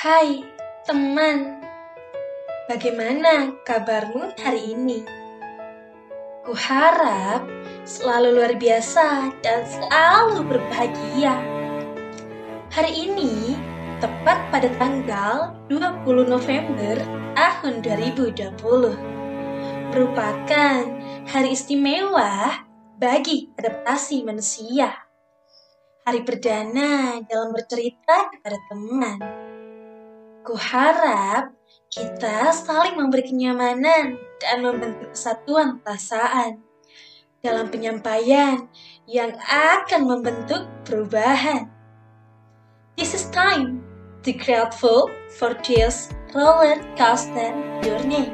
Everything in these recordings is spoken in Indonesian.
Hai, teman. Bagaimana kabarmu hari ini? Kuharap selalu luar biasa dan selalu berbahagia. Hari ini tepat pada tanggal 20 November tahun 2020 merupakan hari istimewa bagi adaptasi manusia. Hari perdana dalam bercerita kepada teman. Kuharap kita saling memberi kenyamanan dan membentuk kesatuan perasaan dalam penyampaian yang akan membentuk perubahan. This is time to grateful for this roller coaster journey.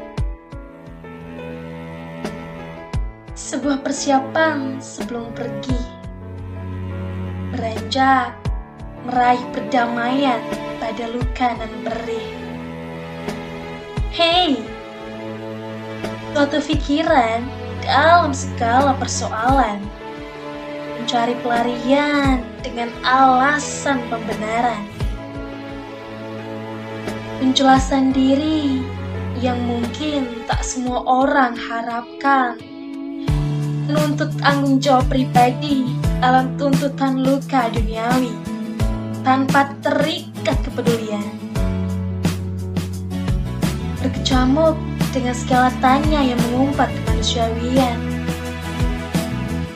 Sebuah persiapan sebelum pergi. Beranjak, meraih perdamaian pada luka dan perih. Hei, suatu pikiran dalam segala persoalan. Mencari pelarian dengan alasan pembenaran. Penjelasan diri yang mungkin tak semua orang harapkan. Menuntut tanggung jawab pribadi dalam tuntutan luka duniawi tanpa terikat kepedulian. Berkecamuk dengan segala tanya yang mengumpat kemanusiawian.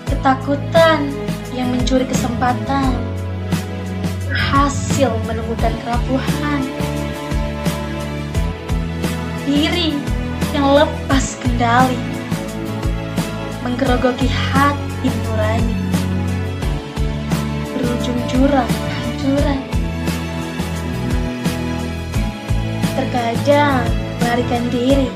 Ketakutan yang mencuri kesempatan. Hasil menemukan kerapuhan. Diri yang lepas kendali. Menggerogoki hati nurani. Berujung jurang kehancuran. Terkadang melarikan diri,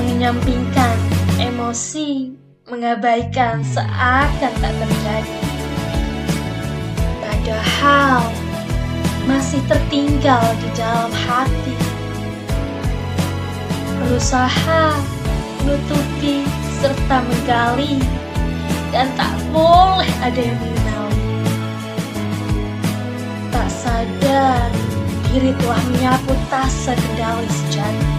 menyampingkan emosi, mengabaikan seakan tak terjadi. Padahal masih tertinggal di dalam hati. Berusaha menutupi serta menggali dan tak boleh ada yang mengenali. Tak sadar diri telah menyapu tasa kendali sejati.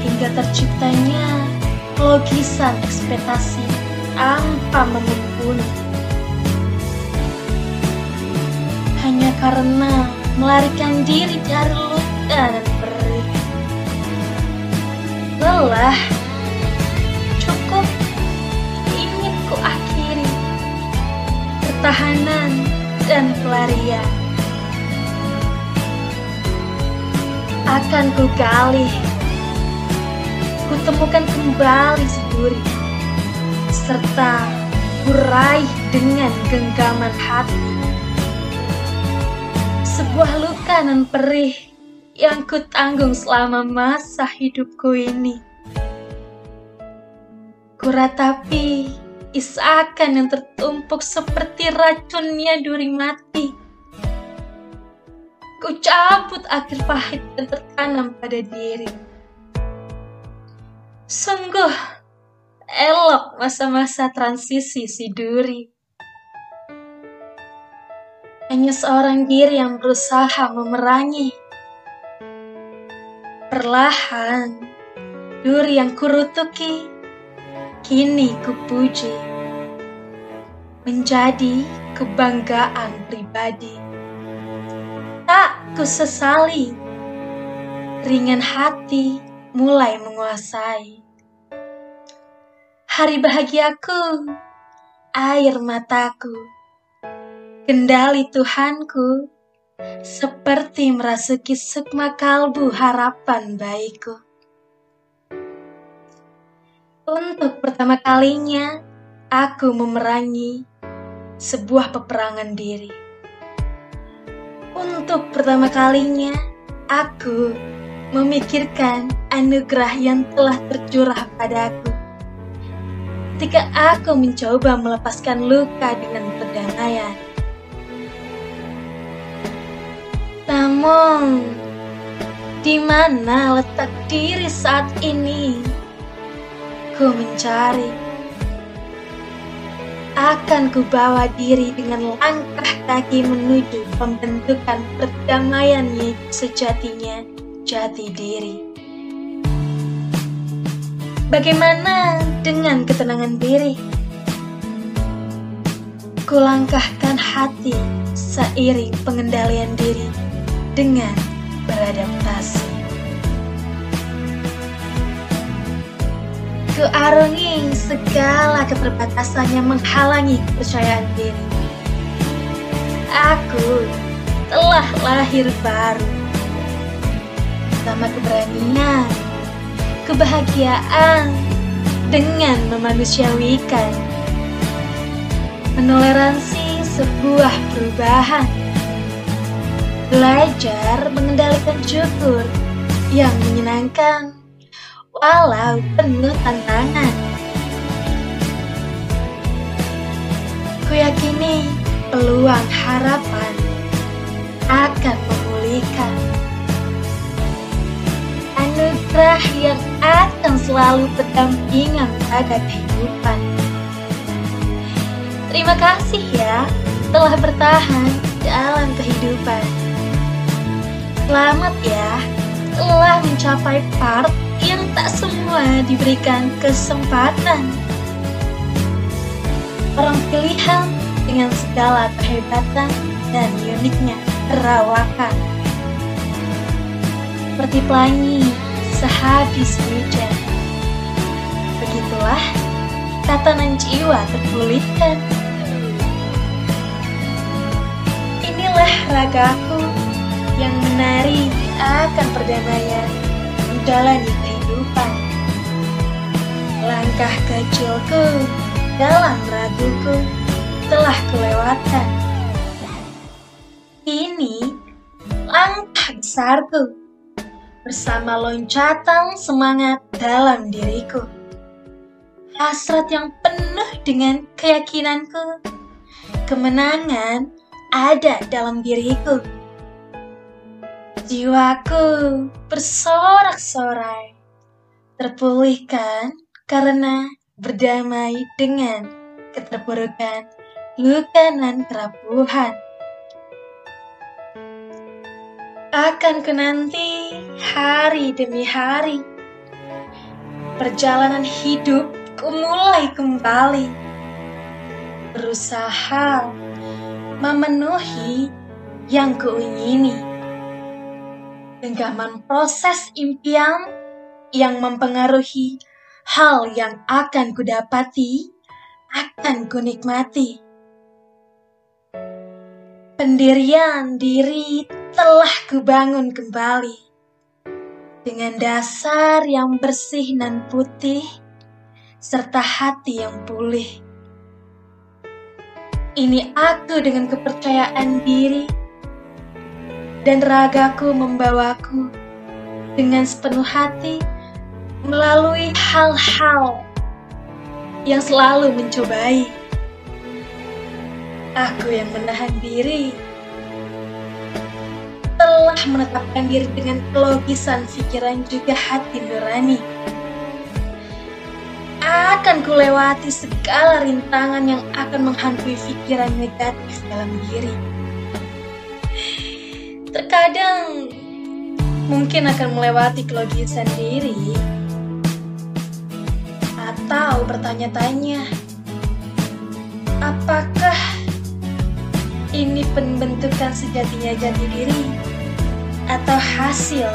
Hingga terciptanya logisan ekspektasi tanpa memumpuni. Hanya karena melarikan diri dari luka dan perih. Lelah, cukup ingin ku akhiri pertahanan dan pelarian. Akan ku gali, ku temukan kembali si duri, serta kurai dengan genggaman hati. Sebuah luka dan perih yang ku tanggung selama masa hidupku ini. Kuratapi isakan yang tertumpuk seperti racunnya duri mati. Ku cabut akhir pahit dan tertanam pada diri. Sungguh elok masa-masa transisi si duri. Hanya seorang diri yang berusaha memerangi. Perlahan, duri yang kurutuki, kini kupuji. Menjadi kebanggaan pribadi. Tak kusesali, ringan hati mulai menguasai. Hari bahagiaku, air mataku, kendali Tuhanku, seperti merasuki sukma kalbu harapan baikku. Untuk pertama kalinya, aku memerangi sebuah peperangan diri. Untuk pertama kalinya, aku memikirkan anugerah yang telah tercurah padaku. Ketika aku mencoba melepaskan luka dengan perdamaian. Namun, di mana letak diri saat ini? Ku mencari akan kubawa diri dengan langkah kaki menuju pembentukan perdamaian sejatinya jati diri. Bagaimana dengan ketenangan diri? Kulangkahkan hati seiring pengendalian diri dengan beradaptasi. Kuarungi segala keterbatasan yang menghalangi kepercayaan diri. Aku telah lahir baru. Sama keberanian, kebahagiaan, dengan memanusiawikan. Menoleransi sebuah perubahan. Belajar mengendalikan syukur yang menyenangkan walau penuh tantangan. Ku yakini peluang harapan akan memulihkan anugerah yang akan selalu berdampingan pada kehidupan. Terima kasih ya telah bertahan dalam kehidupan. Selamat ya telah mencapai part yang tak semua diberikan kesempatan. Orang pilihan dengan segala kehebatan dan uniknya perawakan. Seperti pelangi sehabis hujan. Begitulah tatanan jiwa terpulihkan. Inilah ragaku yang menari akan perdamaian menjalani kehidupan. Langkah kecilku dalam raguku telah kelewatan. Ini langkah besarku bersama loncatan semangat dalam diriku. Hasrat yang penuh dengan keyakinanku. Kemenangan ada dalam diriku. Jiwaku bersorak-sorai, terpulihkan karena berdamai dengan keterpurukan, luka dan kerapuhan. Akan kenanti hari demi hari, perjalanan hidup mulai kembali, berusaha memenuhi yang kuingini genggaman proses impian yang mempengaruhi hal yang akan kudapati, akan kunikmati. Pendirian diri telah kubangun kembali dengan dasar yang bersih dan putih serta hati yang pulih. Ini aku dengan kepercayaan diri dan ragaku membawaku dengan sepenuh hati melalui hal-hal yang selalu mencobai. Aku yang menahan diri telah menetapkan diri dengan kelogisan pikiran juga hati nurani. Akan kulewati segala rintangan yang akan menghantui pikiran negatif dalam diri terkadang mungkin akan melewati kelogisan diri atau bertanya-tanya apakah ini pembentukan sejatinya jati diri atau hasil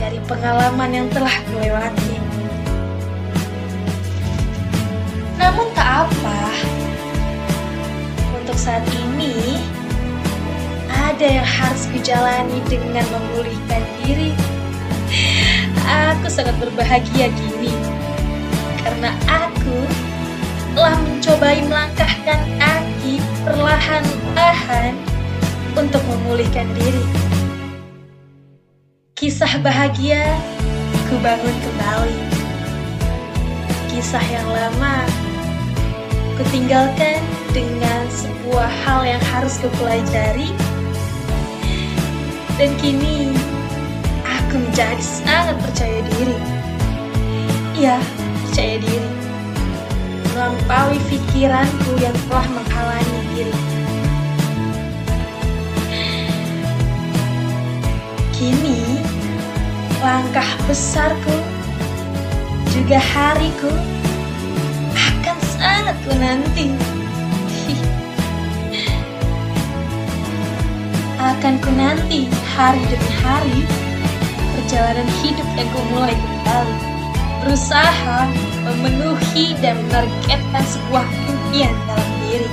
dari pengalaman yang telah melewati. Namun tak apa, untuk saat ini ada yang harus kujalani dengan memulihkan diri. Aku sangat berbahagia kini karena aku telah mencobai melangkahkan kaki perlahan-lahan untuk memulihkan diri. Kisah bahagia ku bangun kembali. Kisah yang lama ku tinggalkan dengan sebuah hal yang harus kupelajari dan kini aku menjadi sangat percaya diri. Iya, percaya diri. melampaui pikiranku yang telah menghalangi diri. Kini, langkah besarku, juga hariku, akan sangat ku nanti. Akan ku nanti hari demi hari perjalanan hidup yang ku mulai kembali. Berusaha memenuhi dan menargetkan sebuah impian dalam diri.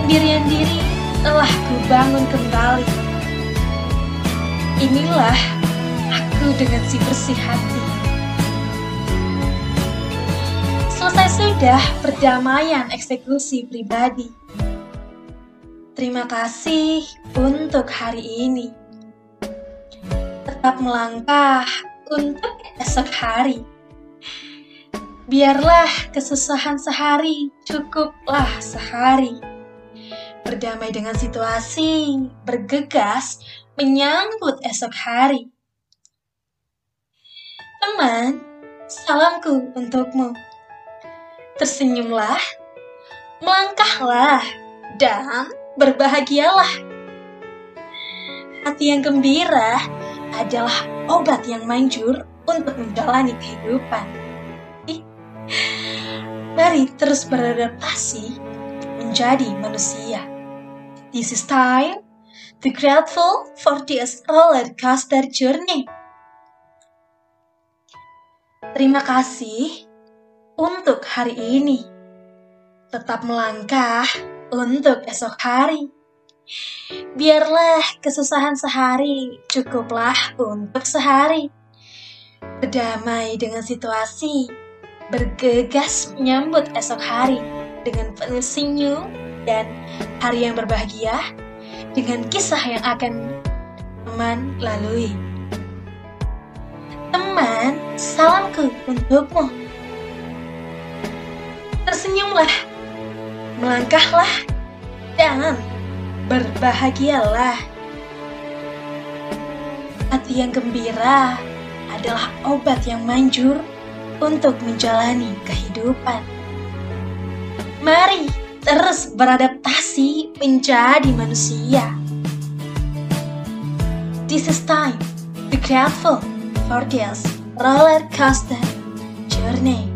Pendirian diri telah ku bangun kembali. Inilah aku dengan si bersih hati. Selesai sudah perdamaian eksekusi pribadi. Terima kasih untuk hari ini. Tetap melangkah untuk esok hari. Biarlah kesusahan sehari cukuplah sehari. Berdamai dengan situasi, bergegas menyambut esok hari. Teman, salamku untukmu. Tersenyumlah, melangkahlah, dan berbahagialah. Hati yang gembira adalah obat yang manjur untuk menjalani kehidupan. Mari terus beradaptasi menjadi manusia. This is time to grateful for this roller coaster journey. Terima kasih untuk hari ini. Tetap melangkah untuk esok hari. Biarlah kesusahan sehari cukuplah untuk sehari. Berdamai dengan situasi, bergegas menyambut esok hari dengan penuh senyum dan hari yang berbahagia dengan kisah yang akan teman lalui. Teman, salamku untukmu. Tersenyumlah, melangkahlah, dan berbahagialah. Hati yang gembira adalah obat yang manjur untuk menjalani kehidupan. Mari terus beradaptasi menjadi manusia. This is time. Be grateful for this roller coaster journey.